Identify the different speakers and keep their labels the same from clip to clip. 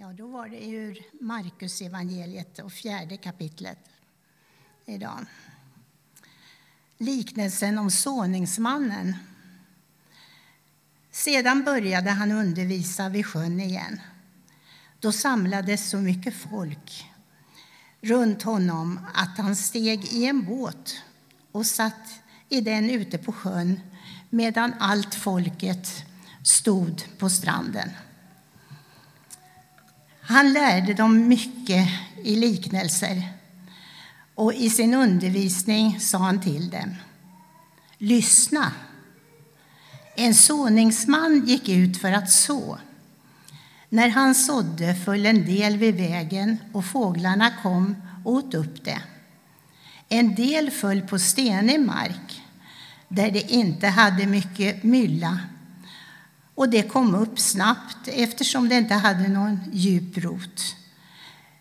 Speaker 1: Ja, då var det ur Markus evangeliet och fjärde kapitlet idag. Liknelsen om såningsmannen. Sedan började han undervisa vid sjön igen. Då samlades så mycket folk runt honom att han steg i en båt och satt i den ute på sjön medan allt folket stod på stranden. Han lärde dem mycket i liknelser och i sin undervisning sa han till dem. Lyssna! En såningsman gick ut för att så. När han sådde föll en del vid vägen och fåglarna kom och åt upp det. En del föll på stenig mark där det inte hade mycket mylla och det kom upp snabbt eftersom det inte hade någon djup rot.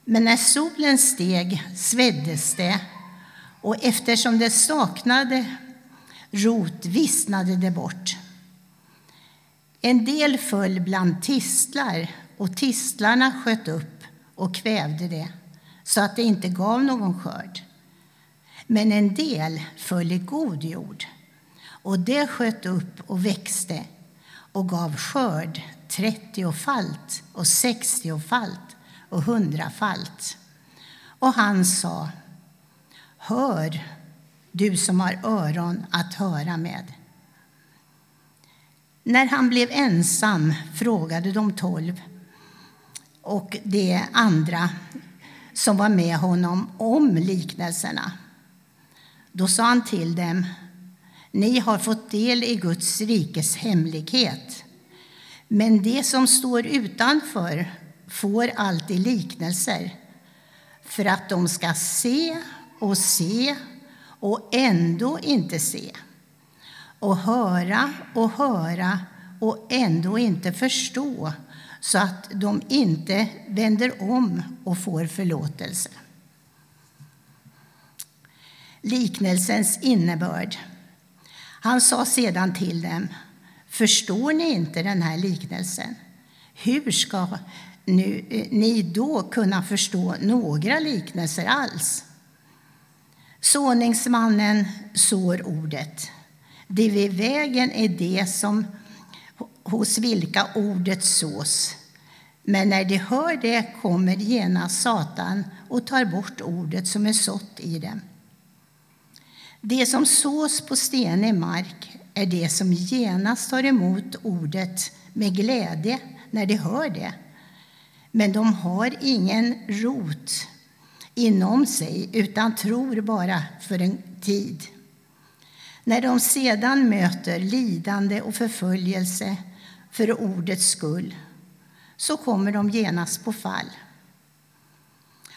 Speaker 1: Men när solen steg sveddes det och eftersom det saknade rot vissnade det bort. En del föll bland tistlar och tistlarna sköt upp och kvävde det så att det inte gav någon skörd. Men en del föll i god jord och det sköt upp och växte och gav skörd trettiofalt och sextiofalt och hundrafalt. Och han sa, hör du som har öron att höra med. När han blev ensam frågade de tolv och de andra som var med honom om liknelserna. Då sa han till dem, ni har fått del i Guds rikes hemlighet. Men de som står utanför får alltid liknelser för att de ska se och se och ändå inte se och höra och höra och ändå inte förstå så att de inte vänder om och får förlåtelse. Liknelsens innebörd. Han sa sedan till dem, förstår ni inte den här liknelsen? Hur ska nu, eh, ni då kunna förstå några liknelser alls? Såningsmannen sår ordet. Det vid vägen är det som hos vilka ordet sås. Men när de hör det kommer genast Satan och tar bort ordet som är sått i dem. Det som sås på stenig mark är det som genast tar emot ordet med glädje när de hör det. Men de har ingen rot inom sig utan tror bara för en tid. När de sedan möter lidande och förföljelse för ordets skull så kommer de genast på fall.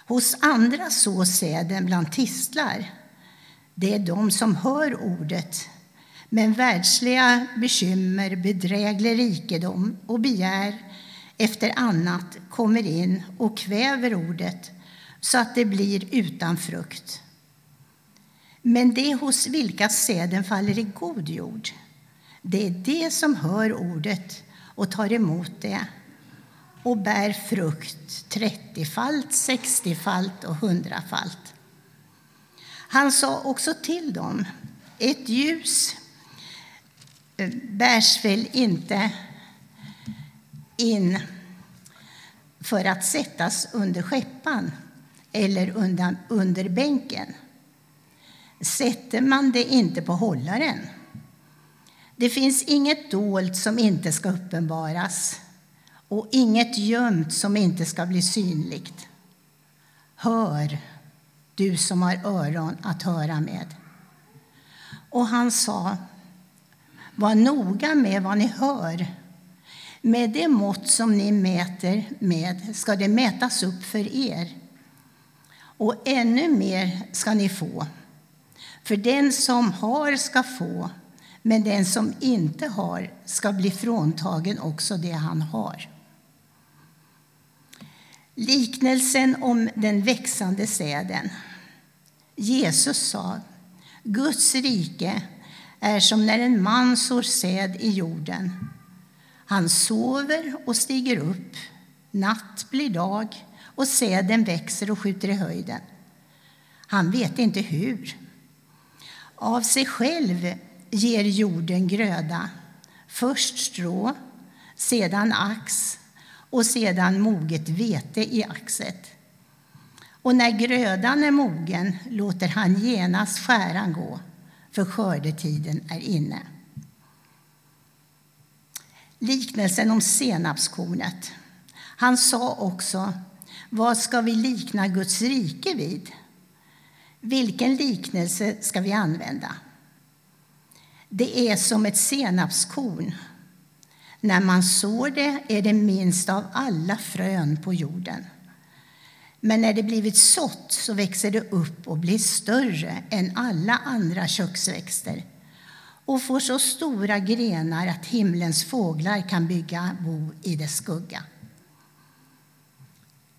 Speaker 1: Hos andra så säden bland tistlar det är de som hör ordet, men världsliga bekymmer, bedräglig rikedom och begär efter annat kommer in och kväver ordet så att det blir utan frukt. Men det hos vilka säden faller i god jord, det är det som hör ordet och tar emot det och bär frukt trettiofalt, sextiofalt och hundrafalt. Han sa också till dem, ett ljus eh, bärs väl inte in för att sättas under skeppan eller under, under bänken. Sätter man det inte på hållaren? Det finns inget dolt som inte ska uppenbaras och inget gömt som inte ska bli synligt. Hör du som har öron att höra med. Och han sa, var noga med vad ni hör. Med det mått som ni mäter med ska det mätas upp för er. Och ännu mer ska ni få. För den som har ska få, men den som inte har ska bli fråntagen också det han har. Liknelsen om den växande säden. Jesus sa, Guds rike är som när en man sår säd i jorden. Han sover och stiger upp, Natt blir dag och säden växer och skjuter i höjden. Han vet inte hur. Av sig själv ger jorden gröda, först strå, sedan ax och sedan moget vete i axet. Och när grödan är mogen låter han genast skäran gå, för skördetiden är inne. Liknelsen om senapskornet. Han sa också, vad ska vi likna Guds rike vid? Vilken liknelse ska vi använda? Det är som ett senapskorn. När man sår det är det minst av alla frön på jorden. Men när det blivit sått så växer det upp och blir större än alla andra köksväxter och får så stora grenar att himlens fåglar kan bygga bo i dess skugga.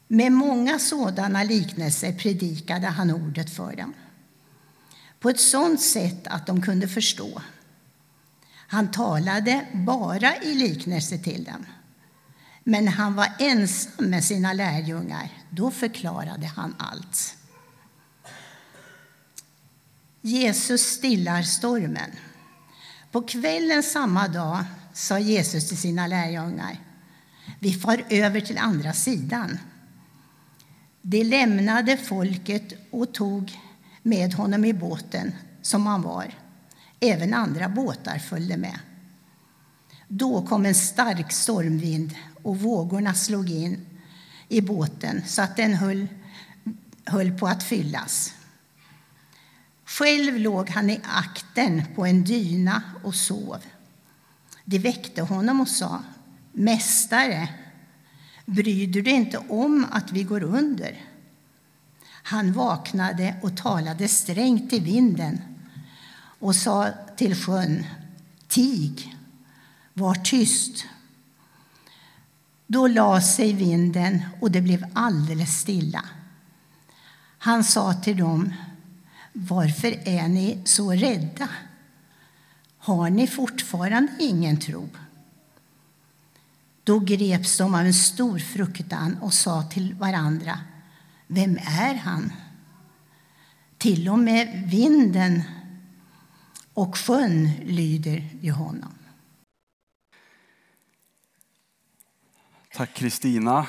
Speaker 1: Med många sådana liknelser predikade han ordet för dem på ett sådant sätt att de kunde förstå. Han talade bara i liknelser till dem. Men han var ensam med sina lärjungar, då förklarade han allt. Jesus stillar stormen. På kvällen samma dag sa Jesus till sina lärjungar, vi far över till andra sidan. De lämnade folket och tog med honom i båten som han var. Även andra båtar följde med. Då kom en stark stormvind och vågorna slog in i båten så att den höll, höll på att fyllas. Själv låg han i akten på en dyna och sov. De väckte honom och sa, Mästare, bryr du dig inte om att vi går under? Han vaknade och talade strängt till vinden och sa till sjön, Tig, var tyst. Då la sig vinden och det blev alldeles stilla. Han sa till dem, varför är ni så rädda? Har ni fortfarande ingen tro? Då greps de av en stor fruktan och sa till varandra, vem är han? Till och med vinden och sjön lyder ju honom.
Speaker 2: Tack Kristina.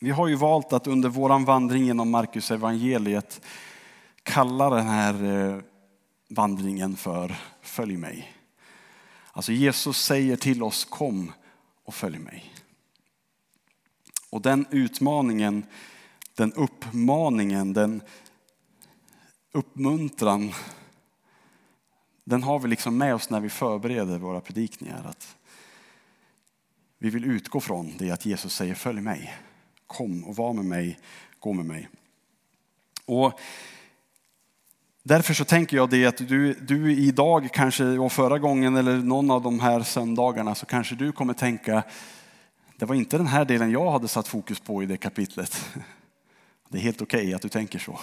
Speaker 2: Vi har ju valt att under vår vandring genom Markus evangeliet kalla den här eh, vandringen för Följ mig. Alltså Jesus säger till oss Kom och följ mig. Och den utmaningen, den uppmaningen, den uppmuntran, den har vi liksom med oss när vi förbereder våra predikningar. Att vi vill utgå från det att Jesus säger följ mig. Kom och var med mig, gå med mig. Och Därför så tänker jag det att du, du idag kanske och förra gången eller någon av de här söndagarna så kanske du kommer tänka det var inte den här delen jag hade satt fokus på i det kapitlet. Det är helt okej okay att du tänker så.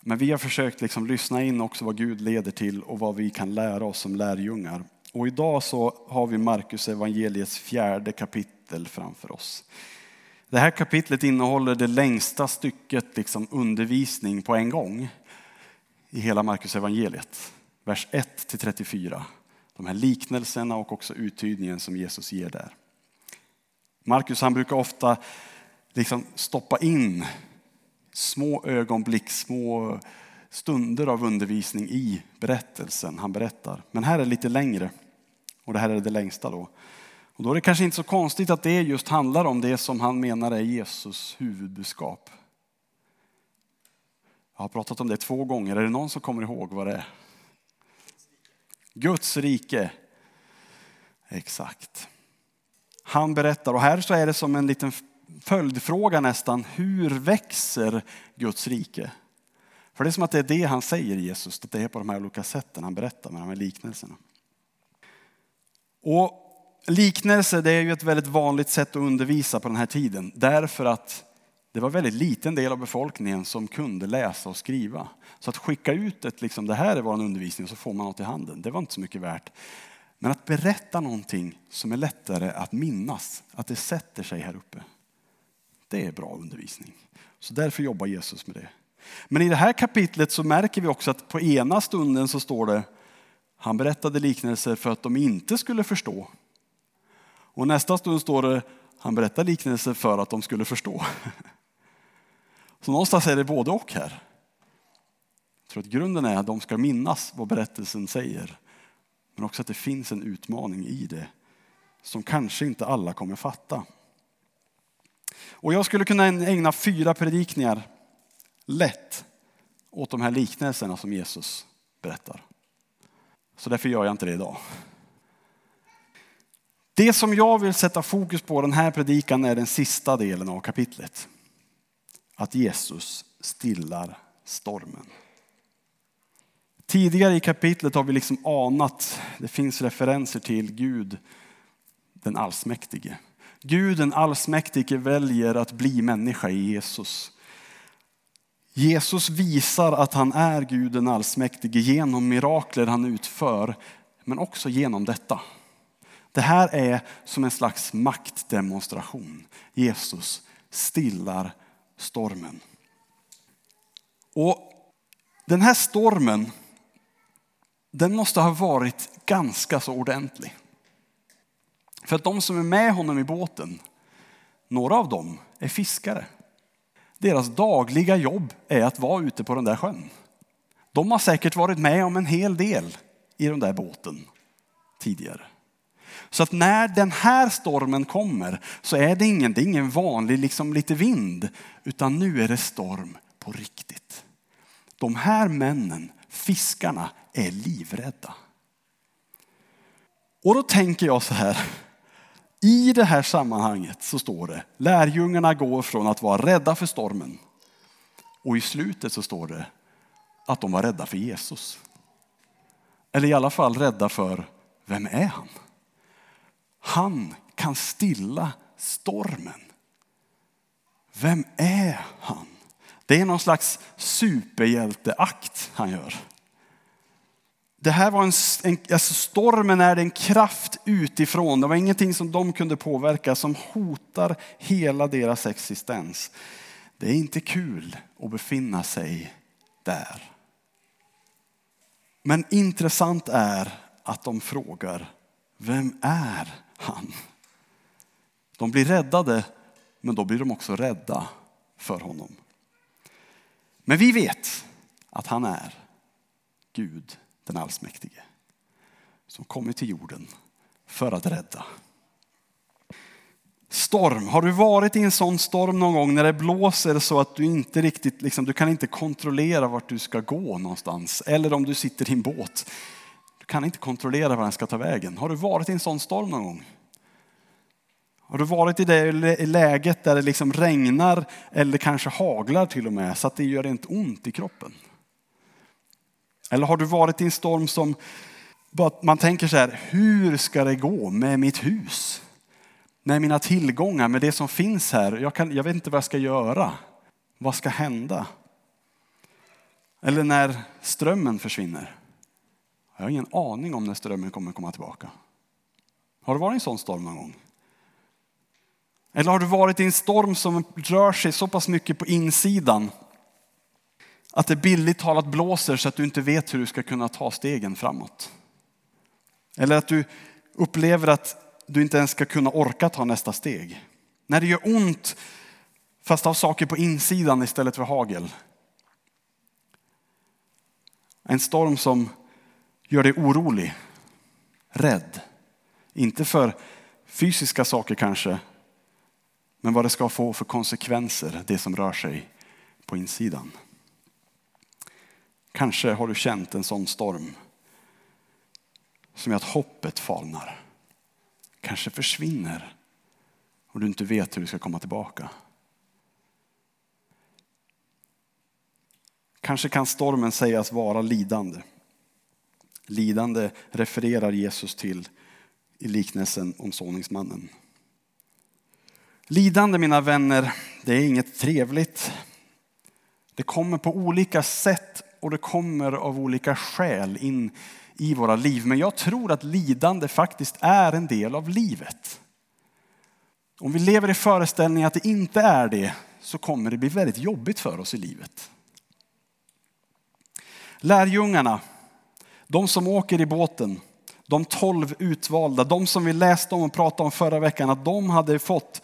Speaker 2: Men vi har försökt liksom lyssna in också vad Gud leder till och vad vi kan lära oss som lärjungar. Och idag så har vi Markus evangeliets fjärde kapitel framför oss. Det här kapitlet innehåller det längsta stycket liksom undervisning på en gång i hela Markus evangeliet. Vers 1 till 34. De här liknelserna och också uttydningen som Jesus ger där. Markus han brukar ofta liksom stoppa in små ögonblick, små stunder av undervisning i berättelsen han berättar. Men här är det lite längre och det här är det längsta då. Och då är det kanske inte så konstigt att det just handlar om det som han menar är Jesus huvudbudskap. Jag har pratat om det två gånger. Är det någon som kommer ihåg vad det är? Guds rike. Exakt. Han berättar, och här så är det som en liten följdfråga nästan. Hur växer Guds rike? För det är som att det är det han säger Jesus, att det är på de här olika sätten han berättar med de här liknelserna. Och liknelse det är ju ett väldigt vanligt sätt att undervisa på den här tiden. Därför att det var väldigt liten del av befolkningen som kunde läsa och skriva. Så att skicka ut ett, liksom, det här är vår undervisning och så får man något i handen, det var inte så mycket värt. Men att berätta någonting som är lättare att minnas, att det sätter sig här uppe. Det är bra undervisning. Så därför jobbar Jesus med det. Men i det här kapitlet så märker vi också att på ena stunden så står det han berättade liknelser för att de inte skulle förstå. Och nästa stund står det han berättade liknelser för att de skulle förstå. Så någonstans är det både och här. Jag tror att grunden är att de ska minnas vad berättelsen säger. Men också att det finns en utmaning i det som kanske inte alla kommer fatta. Och jag skulle kunna ägna fyra predikningar lätt åt de här liknelserna som Jesus berättar. Så därför gör jag inte det idag. Det som jag vill sätta fokus på den här predikan är den sista delen av kapitlet. Att Jesus stillar stormen. Tidigare i kapitlet har vi liksom anat, det finns referenser till Gud den allsmäktige. Gud den allsmäktige väljer att bli människa i Jesus. Jesus visar att han är Gud den allsmäktige genom mirakler han utför, men också genom detta. Det här är som en slags maktdemonstration. Jesus stillar stormen. Och den här stormen, den måste ha varit ganska så ordentlig. För att de som är med honom i båten, några av dem är fiskare. Deras dagliga jobb är att vara ute på den där sjön. De har säkert varit med om en hel del i den där båten tidigare. Så att när den här stormen kommer så är det ingen, det är ingen vanlig liksom lite vind, utan nu är det storm på riktigt. De här männen, fiskarna, är livrädda. Och då tänker jag så här, i det här sammanhanget så står det, lärjungarna går från att vara rädda för stormen och i slutet så står det att de var rädda för Jesus. Eller i alla fall rädda för, vem är han? Han kan stilla stormen. Vem är han? Det är någon slags superhjälteakt han gör. Det här var en, en alltså stormen är en kraft utifrån. Det var ingenting som de kunde påverka som hotar hela deras existens. Det är inte kul att befinna sig där. Men intressant är att de frågar, vem är han? De blir räddade, men då blir de också rädda för honom. Men vi vet att han är Gud den allsmäktige. Som kommit till jorden för att rädda. Storm. Har du varit i en sån storm någon gång när det blåser så att du inte riktigt, liksom, du kan inte kontrollera vart du ska gå någonstans. Eller om du sitter i en båt. Du kan inte kontrollera var den ska ta vägen. Har du varit i en sån storm någon gång? Har du varit i det läget där det liksom regnar eller kanske haglar till och med så att det gör rent ont i kroppen? Eller har du varit i en storm som man tänker så här, hur ska det gå med mitt hus? Med mina tillgångar, med det som finns här. Jag, kan, jag vet inte vad jag ska göra. Vad ska hända? Eller när strömmen försvinner. Jag har ingen aning om när strömmen kommer komma tillbaka. Har du varit i en sån storm någon gång? Eller har du varit i en storm som rör sig så pass mycket på insidan att det billigt talat blåser så att du inte vet hur du ska kunna ta stegen framåt. Eller att du upplever att du inte ens ska kunna orka ta nästa steg. När det gör ont fast av saker på insidan istället för hagel. En storm som gör dig orolig, rädd. Inte för fysiska saker kanske, men vad det ska få för konsekvenser, det som rör sig på insidan. Kanske har du känt en sån storm som gör att hoppet falnar. Kanske försvinner och du inte vet hur du ska komma tillbaka. Kanske kan stormen sägas vara lidande. Lidande refererar Jesus till i liknelsen om såningsmannen. Lidande mina vänner, det är inget trevligt. Det kommer på olika sätt och det kommer av olika skäl in i våra liv. Men jag tror att lidande faktiskt är en del av livet. Om vi lever i föreställningen att det inte är det så kommer det bli väldigt jobbigt för oss i livet. Lärjungarna, de som åker i båten, de tolv utvalda, de som vi läste om och pratade om förra veckan, att de hade fått,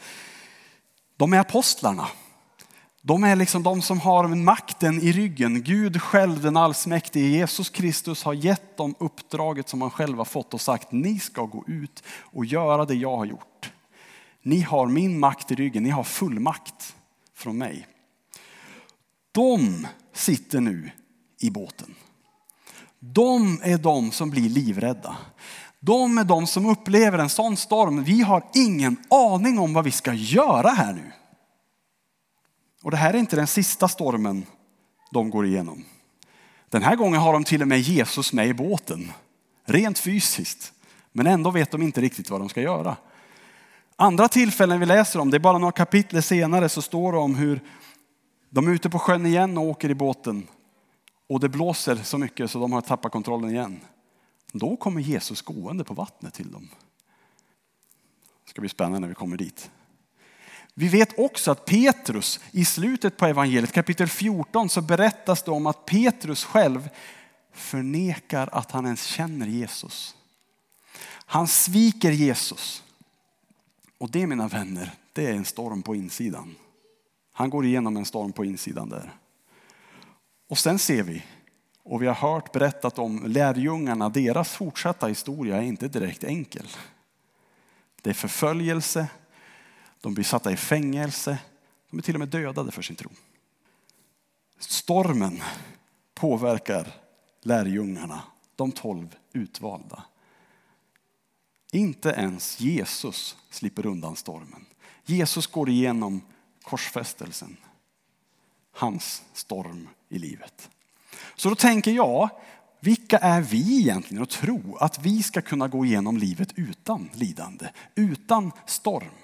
Speaker 2: de är apostlarna. De är liksom de som har makten i ryggen. Gud själv, den allsmäktige Jesus Kristus har gett dem uppdraget som han själv har fått och sagt ni ska gå ut och göra det jag har gjort. Ni har min makt i ryggen, ni har full makt från mig. De sitter nu i båten. De är de som blir livrädda. De är de som upplever en sån storm. Vi har ingen aning om vad vi ska göra här nu. Och det här är inte den sista stormen de går igenom. Den här gången har de till och med Jesus med i båten. Rent fysiskt. Men ändå vet de inte riktigt vad de ska göra. Andra tillfällen vi läser om, det är bara några kapitel senare, så står det om hur de är ute på sjön igen och åker i båten. Och det blåser så mycket så de har tappat kontrollen igen. Då kommer Jesus gående på vattnet till dem. Det ska bli spännande när vi kommer dit. Vi vet också att Petrus i slutet på evangeliet, kapitel 14, så berättas det om att Petrus själv förnekar att han ens känner Jesus. Han sviker Jesus. Och det mina vänner, det är en storm på insidan. Han går igenom en storm på insidan där. Och sen ser vi, och vi har hört berättat om lärjungarna, deras fortsatta historia är inte direkt enkel. Det är förföljelse, de blir satta i fängelse, de är till och med dödade för sin tro. Stormen påverkar lärjungarna, de tolv utvalda. Inte ens Jesus slipper undan stormen. Jesus går igenom korsfästelsen. Hans storm i livet. Så då tänker jag, vilka är vi egentligen att tro att vi ska kunna gå igenom livet utan lidande, utan storm?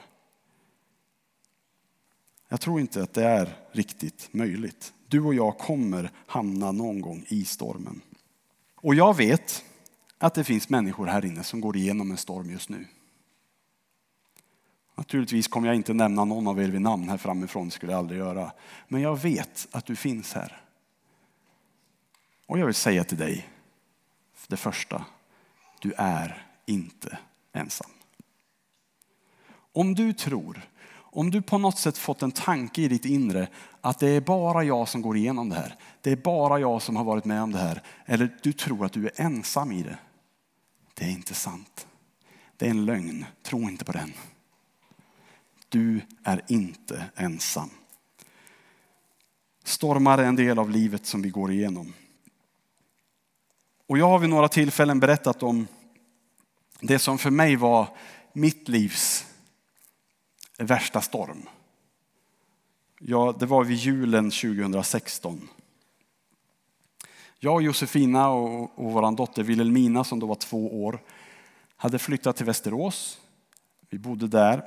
Speaker 2: Jag tror inte att det är riktigt möjligt. Du och jag kommer hamna någon gång i stormen. Och jag vet att det finns människor här inne som går igenom en storm just nu. Naturligtvis kommer jag inte nämna någon av er vid namn här framifrån, det skulle jag aldrig göra. Men jag vet att du finns här. Och jag vill säga till dig, det första, du är inte ensam. Om du tror, om du på något sätt fått en tanke i ditt inre att det är bara jag som går igenom det här, det är bara jag som har varit med om det här, eller du tror att du är ensam i det. Det är inte sant. Det är en lögn, tro inte på den. Du är inte ensam. Stormar är en del av livet som vi går igenom. Och jag har vid några tillfällen berättat om det som för mig var mitt livs värsta storm. Ja, det var vid julen 2016. Jag och Josefina och, och vår dotter Wilhelmina som då var två år hade flyttat till Västerås. Vi bodde där.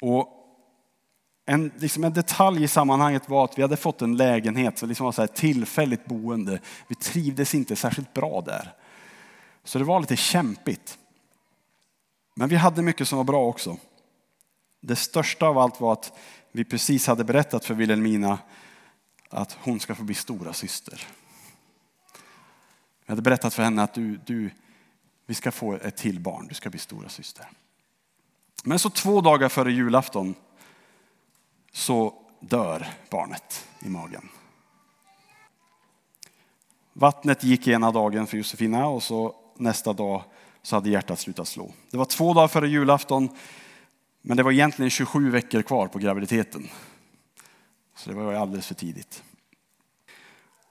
Speaker 2: Och en, liksom en detalj i sammanhanget var att vi hade fått en lägenhet som liksom var så här tillfälligt boende. Vi trivdes inte särskilt bra där. Så det var lite kämpigt. Men vi hade mycket som var bra också. Det största av allt var att vi precis hade berättat för Wilhelmina att hon ska få bli stora syster. Vi hade berättat för henne att du, du, vi ska få ett till barn, du ska bli stora syster. Men så två dagar före julafton så dör barnet i magen. Vattnet gick ena dagen för Josefina och så nästa dag så hade hjärtat slutat slå. Det var två dagar före julafton, men det var egentligen 27 veckor kvar på graviditeten. Så det var alldeles för tidigt.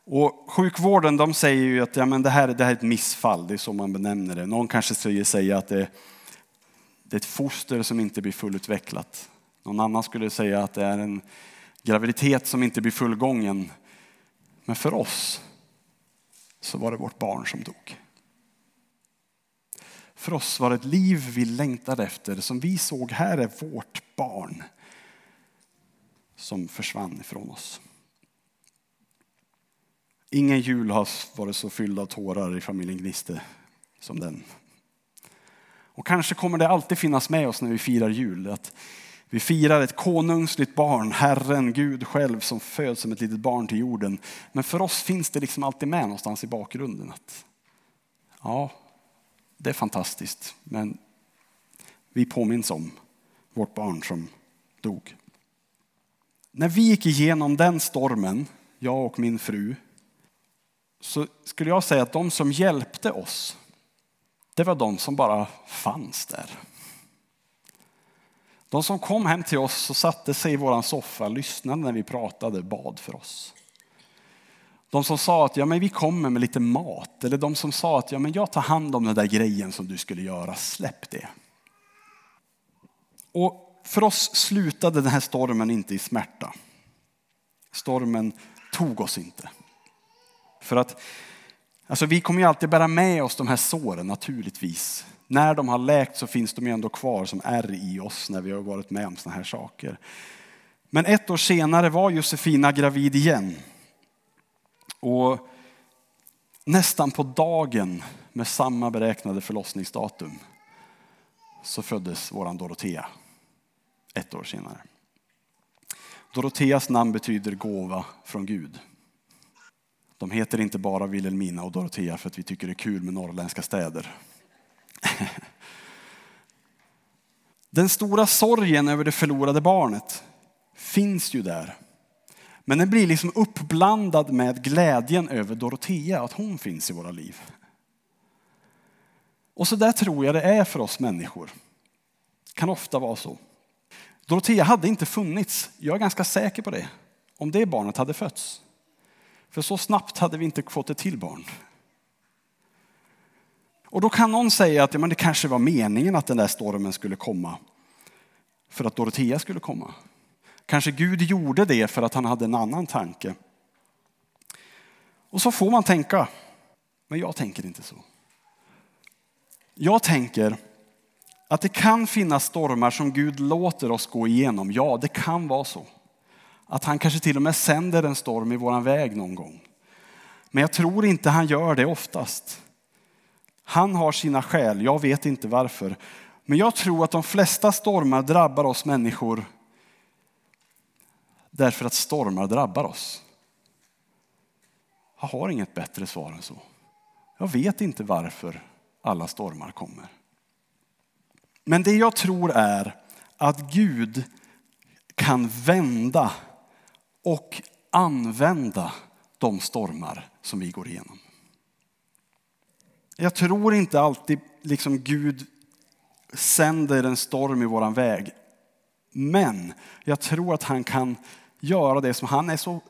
Speaker 2: Och sjukvården de säger ju att ja, men det, här, det här är ett missfall, det är så man benämner det. Någon kanske säger, säger att det, det är ett foster som inte blir fullutvecklat. Någon annan skulle säga att det är en graviditet som inte blir fullgången. Men för oss så var det vårt barn som dog. För oss var det ett liv vi längtade efter, som vi såg här är vårt barn som försvann ifrån oss. Ingen jul har varit så fylld av tårar i familjen Gniste som den. Och kanske kommer det alltid finnas med oss när vi firar jul. Att vi firar ett konungsligt barn, Herren, Gud själv som föds som ett litet barn till jorden. Men för oss finns det liksom alltid med någonstans i bakgrunden. Att, ja, det är fantastiskt, men vi påminns om vårt barn som dog. När vi gick igenom den stormen, jag och min fru, så skulle jag säga att de som hjälpte oss, det var de som bara fanns där. De som kom hem till oss och satte sig i vår soffa, lyssnade när vi pratade, bad för oss. De som sa att ja, men vi kommer med lite mat, eller de som sa att ja, men jag tar hand om den där grejen som du skulle göra, släpp det. Och för oss slutade den här stormen inte i smärta. Stormen tog oss inte. För att alltså vi kommer ju alltid bära med oss de här såren naturligtvis. När de har läkt så finns de ju ändå kvar som är i oss när vi har varit med om sådana här saker. Men ett år senare var Josefina gravid igen. Och nästan på dagen med samma beräknade förlossningsdatum så föddes våran Dorotea ett år senare. Doroteas namn betyder gåva från Gud. De heter inte bara Vilhelmina och Dorotea för att vi tycker det är kul med norrländska städer. Den stora sorgen över det förlorade barnet finns ju där. Men den blir liksom uppblandad med glädjen över Dorotea, att hon finns i våra liv. Och så där tror jag det är för oss människor. Det kan ofta vara så. Dorotea hade inte funnits, jag är ganska säker på det, om det barnet hade fötts. För så snabbt hade vi inte fått ett till barn. Och då kan någon säga att ja, men det kanske var meningen att den där stormen skulle komma för att Dorotea skulle komma. Kanske Gud gjorde det för att han hade en annan tanke. Och så får man tänka, men jag tänker inte så. Jag tänker att det kan finnas stormar som Gud låter oss gå igenom. Ja, det kan vara så. Att han kanske till och med sänder en storm i våran väg någon gång. Men jag tror inte han gör det oftast. Han har sina skäl, jag vet inte varför. Men jag tror att de flesta stormar drabbar oss människor därför att stormar drabbar oss. Jag har inget bättre svar än så. Jag vet inte varför alla stormar kommer. Men det jag tror är att Gud kan vända och använda de stormar som vi går igenom. Jag tror inte alltid liksom Gud sänder en storm i våran väg. Men jag tror att han kan göra det som han är så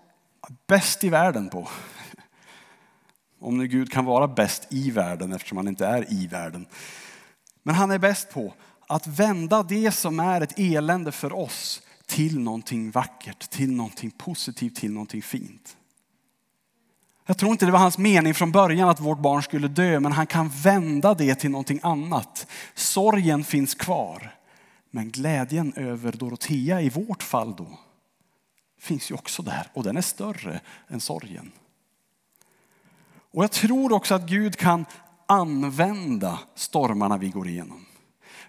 Speaker 2: bäst i världen på. Om nu Gud kan vara bäst i världen eftersom han inte är i världen. Men han är bäst på att vända det som är ett elände för oss till någonting vackert, till någonting positivt, till någonting fint. Jag tror inte det var hans mening från början att vårt barn skulle dö, men han kan vända det till någonting annat. Sorgen finns kvar, men glädjen över Dorotea i vårt fall då finns ju också där och den är större än sorgen. Och jag tror också att Gud kan använda stormarna vi går igenom.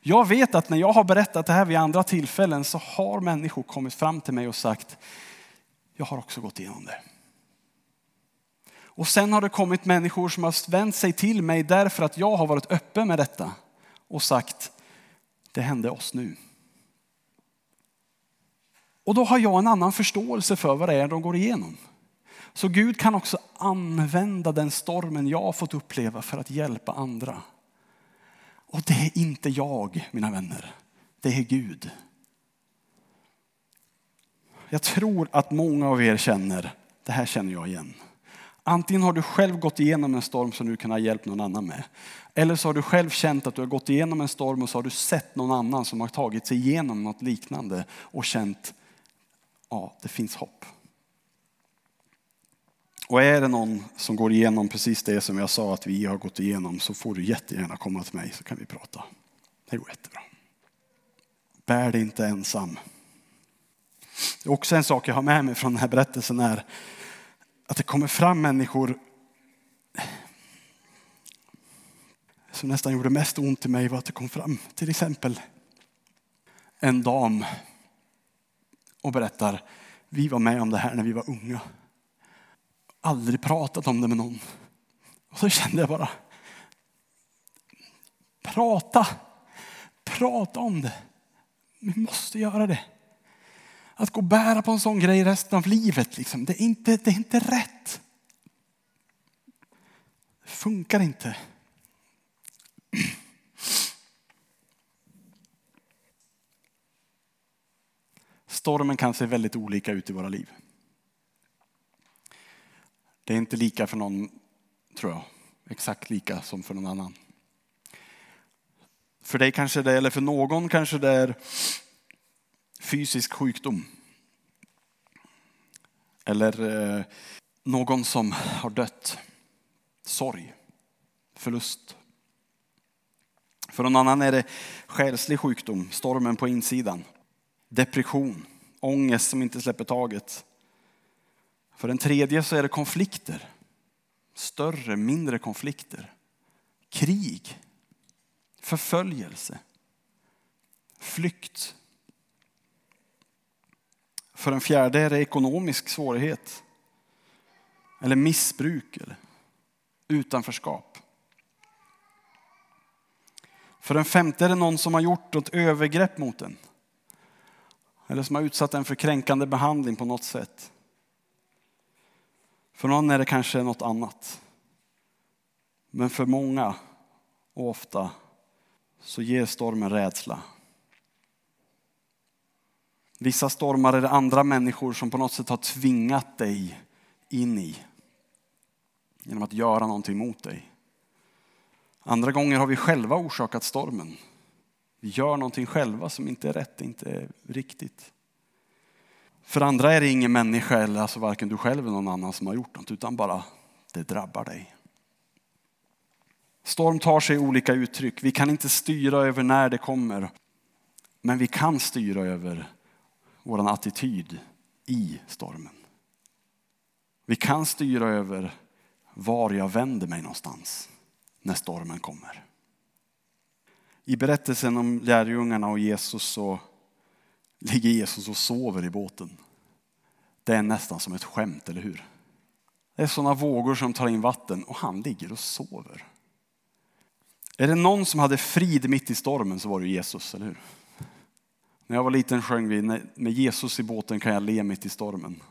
Speaker 2: Jag vet att när jag har berättat det här vid andra tillfällen så har människor kommit fram till mig och sagt, jag har också gått igenom det. Och sen har det kommit människor som har vänt sig till mig därför att jag har varit öppen med detta och sagt, det hände oss nu. Och då har jag en annan förståelse för vad det är de går igenom. Så Gud kan också använda den stormen jag har fått uppleva för att hjälpa andra. Och det är inte jag, mina vänner. Det är Gud. Jag tror att många av er känner, det här känner jag igen. Antingen har du själv gått igenom en storm som du kan ha hjälpt någon annan med. Eller så har du själv känt att du har gått igenom en storm och så har du sett någon annan som har tagit sig igenom något liknande och känt, ja, det finns hopp. Och är det någon som går igenom precis det som jag sa att vi har gått igenom så får du jättegärna komma till mig så kan vi prata. Det går jättebra. Bär dig inte ensam. Det är också en sak jag har med mig från den här berättelsen är att det kommer fram människor som nästan gjorde mest ont i mig var att det kom fram till exempel en dam och berättar vi var med om det här när vi var unga. Aldrig pratat om det med någon. Och så kände jag bara, prata, prata om det. Vi måste göra det. Att gå och bära på en sån grej resten av livet, liksom, det, är inte, det är inte rätt. Det funkar inte. Stormen kan se väldigt olika ut i våra liv. Det är inte lika för någon, tror jag, exakt lika som för någon annan. För dig kanske det, eller för någon kanske det är fysisk sjukdom. Eller eh, någon som har dött. Sorg, förlust. För någon annan är det själslig sjukdom, stormen på insidan. Depression, ångest som inte släpper taget. För den tredje så är det konflikter. Större, mindre konflikter. Krig. Förföljelse. Flykt. För den fjärde är det ekonomisk svårighet. Eller missbruk. Eller utanförskap. För den femte är det någon som har gjort ett övergrepp mot en. Eller som har utsatt en för kränkande behandling på något sätt. För någon är det kanske något annat. Men för många och ofta så ger stormen rädsla. Vissa stormar är det andra människor som på något sätt har tvingat dig in i. Genom att göra någonting mot dig. Andra gånger har vi själva orsakat stormen. Vi gör någonting själva som inte är rätt, inte är riktigt. För andra är det ingen människa, eller alltså varken du själv eller någon annan som har gjort något, utan bara det drabbar dig. Storm tar sig olika uttryck. Vi kan inte styra över när det kommer. Men vi kan styra över vår attityd i stormen. Vi kan styra över var jag vänder mig någonstans när stormen kommer. I berättelsen om lärjungarna och Jesus så ligger Jesus och sover i båten. Det är nästan som ett skämt, eller hur? Det är sådana vågor som tar in vatten och han ligger och sover. Är det någon som hade frid mitt i stormen så var det Jesus, eller hur? När jag var liten sjöng vi med Jesus i båten kan jag le mitt i stormen.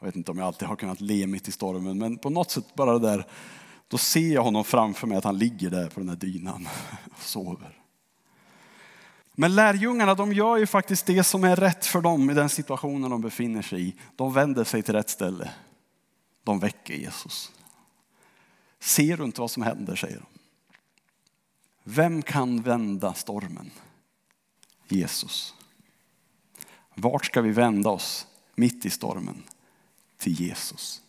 Speaker 2: Jag vet inte om jag alltid har kunnat le mitt i stormen, men på något sätt bara det där, då ser jag honom framför mig att han ligger där på den där dynan och sover. Men lärjungarna de gör ju faktiskt det som är rätt för dem i den situationen de befinner sig i. De vänder sig till rätt ställe. De väcker Jesus. Ser du inte vad som händer, säger de. Vem kan vända stormen? Jesus. Vart ska vi vända oss mitt i stormen? Till Jesus.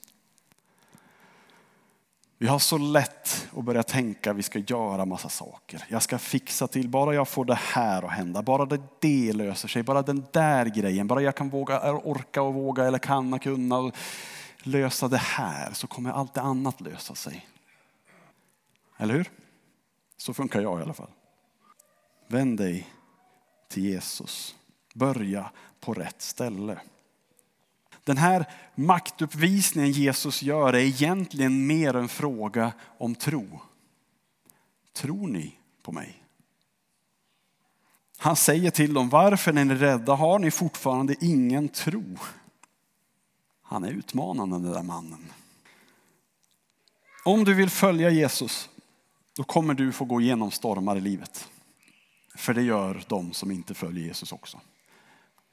Speaker 2: Vi har så lätt att börja tänka att vi ska göra massa saker. Jag ska fixa till, bara jag får det här att hända, bara det, det löser sig, bara den där grejen, bara jag kan våga, eh, orka och våga eller kan och kunna och lösa det här så kommer allt det annat lösa sig. Eller hur? Så funkar jag i alla fall. Vänd dig till Jesus. Börja på rätt ställe. Den här maktuppvisningen Jesus gör är egentligen mer en fråga om tro. Tror ni på mig? Han säger till dem, varför är ni rädda? Har ni fortfarande ingen tro? Han är utmanande den där mannen. Om du vill följa Jesus, då kommer du få gå igenom stormar i livet. För det gör de som inte följer Jesus också.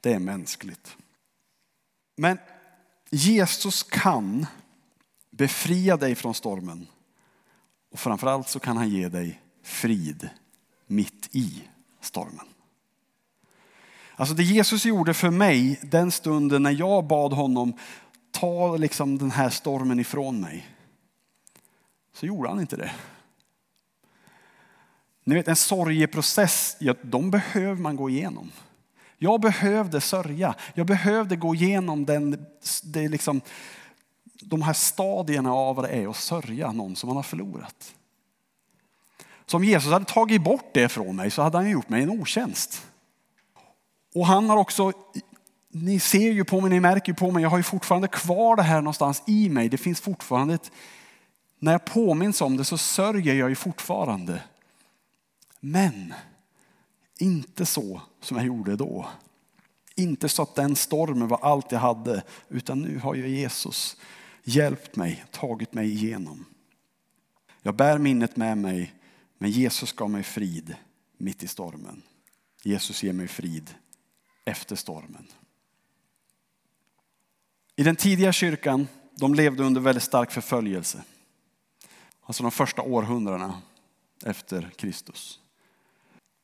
Speaker 2: Det är mänskligt. Men Jesus kan befria dig från stormen. Och framförallt så kan han ge dig frid mitt i stormen. Alltså det Jesus gjorde för mig den stunden när jag bad honom ta liksom den här stormen ifrån mig. Så gjorde han inte det. Ni vet en sorgeprocess, ja, de behöver man gå igenom. Jag behövde sörja. Jag behövde gå igenom den, det liksom, de här stadierna av vad det är att sörja någon som man har förlorat. Så om Jesus hade tagit bort det från mig så hade han gjort mig en otjänst. Och han har också, ni ser ju på mig, ni märker ju på mig, jag har ju fortfarande kvar det här någonstans i mig. Det finns fortfarande ett, när jag påminns om det så sörjer jag ju fortfarande. Men inte så som jag gjorde då. Inte så att den stormen var allt jag hade, utan nu har ju Jesus hjälpt mig, tagit mig igenom. Jag bär minnet med mig, men Jesus gav mig frid mitt i stormen. Jesus ger mig frid efter stormen. I den tidiga kyrkan, de levde under väldigt stark förföljelse. Alltså de första århundradena efter Kristus.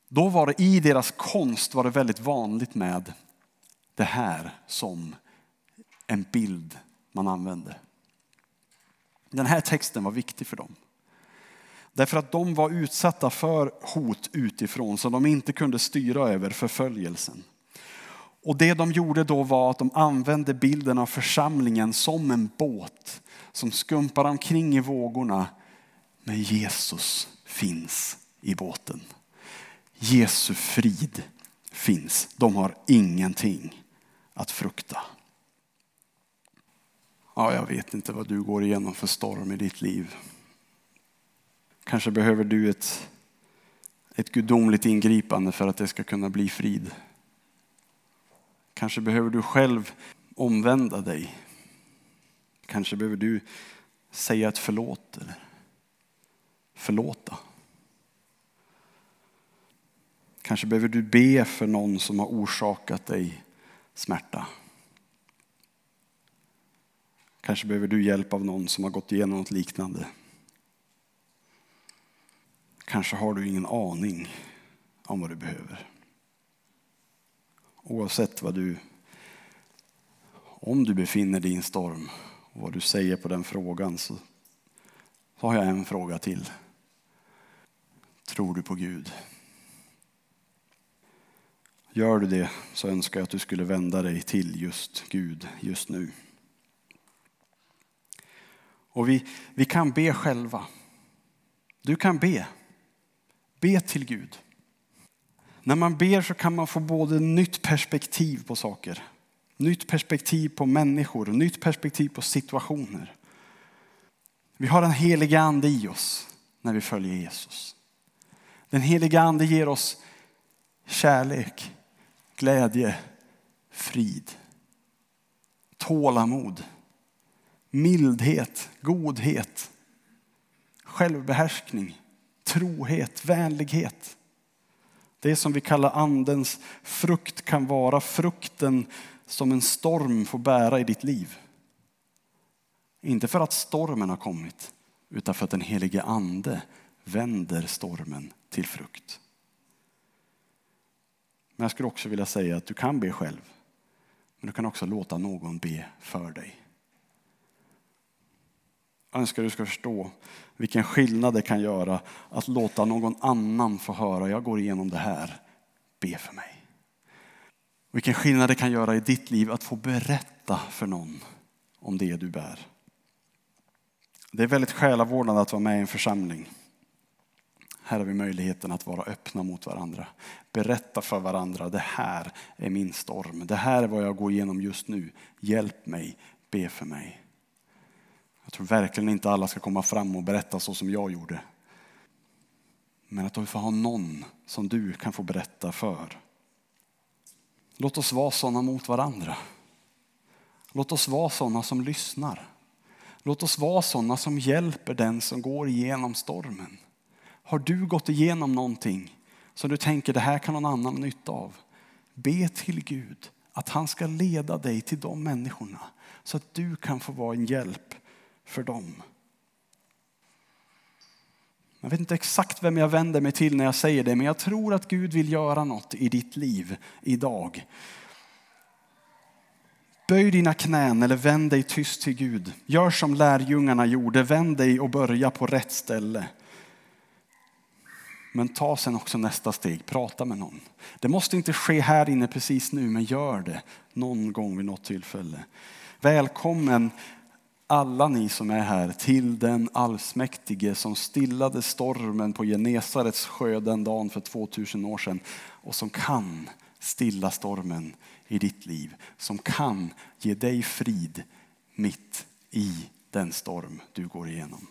Speaker 2: Då var det i deras konst var det väldigt vanligt med det här som en bild man använde. Den här texten var viktig för dem. Därför att de var utsatta för hot utifrån som de inte kunde styra över förföljelsen. Och det de gjorde då var att de använde bilden av församlingen som en båt som skumpar omkring i vågorna. Men Jesus finns i båten. Jesu frid finns. De har ingenting att frukta. Ja, jag vet inte vad du går igenom för storm i ditt liv. Kanske behöver du ett, ett gudomligt ingripande för att det ska kunna bli frid. Kanske behöver du själv omvända dig. Kanske behöver du säga ett förlåt eller förlåta. Kanske behöver du be för någon som har orsakat dig smärta. Kanske behöver du hjälp av någon som har gått igenom något liknande. Kanske har du ingen aning om vad du behöver. Oavsett vad du, om du befinner dig i en storm och vad du säger på den frågan så, så har jag en fråga till. Tror du på Gud? Gör du det så önskar jag att du skulle vända dig till just Gud just nu. Och vi, vi kan be själva. Du kan be. Be till Gud. När man ber så kan man få både nytt perspektiv på saker, nytt perspektiv på människor, nytt perspektiv på situationer. Vi har den heliga ande i oss när vi följer Jesus. Den heliga ande ger oss kärlek, glädje, frid, tålamod, mildhet, godhet, självbehärskning, trohet, vänlighet. Det som vi kallar andens frukt kan vara frukten som en storm får bära i ditt liv. Inte för att stormen har kommit, utan för att den helige ande vänder stormen till frukt. Men jag skulle också vilja säga att du kan be själv. Men du kan också låta någon be för dig. Jag önskar du ska förstå vilken skillnad det kan göra att låta någon annan få höra, jag går igenom det här, be för mig. Vilken skillnad det kan göra i ditt liv att få berätta för någon om det du bär. Det är väldigt själavårdande att vara med i en församling. Här har vi möjligheten att vara öppna mot varandra. Berätta för varandra, det här är min storm. Det här är vad jag går igenom just nu. Hjälp mig, be för mig. Jag tror verkligen inte alla ska komma fram och berätta så som jag gjorde. Men att du får ha någon som du kan få berätta för. Låt oss vara sådana mot varandra. Låt oss vara sådana som lyssnar. Låt oss vara sådana som hjälper den som går igenom stormen. Har du gått igenom någonting som du tänker det här kan någon annan nytta av? Be till Gud att han ska leda dig till de människorna så att du kan få vara en hjälp för dem. Jag vet inte exakt vem jag vänder mig till när jag säger det, men jag tror att Gud vill göra något i ditt liv idag. Böj dina knän eller vänd dig tyst till Gud. Gör som lärjungarna gjorde, vänd dig och börja på rätt ställe. Men ta sen också nästa steg, prata med någon. Det måste inte ske här inne precis nu, men gör det någon gång vid något tillfälle. Välkommen alla ni som är här till den allsmäktige som stillade stormen på Genesarets sjö den dagen för 2000 år sedan och som kan stilla stormen i ditt liv, som kan ge dig frid mitt i den storm du går igenom.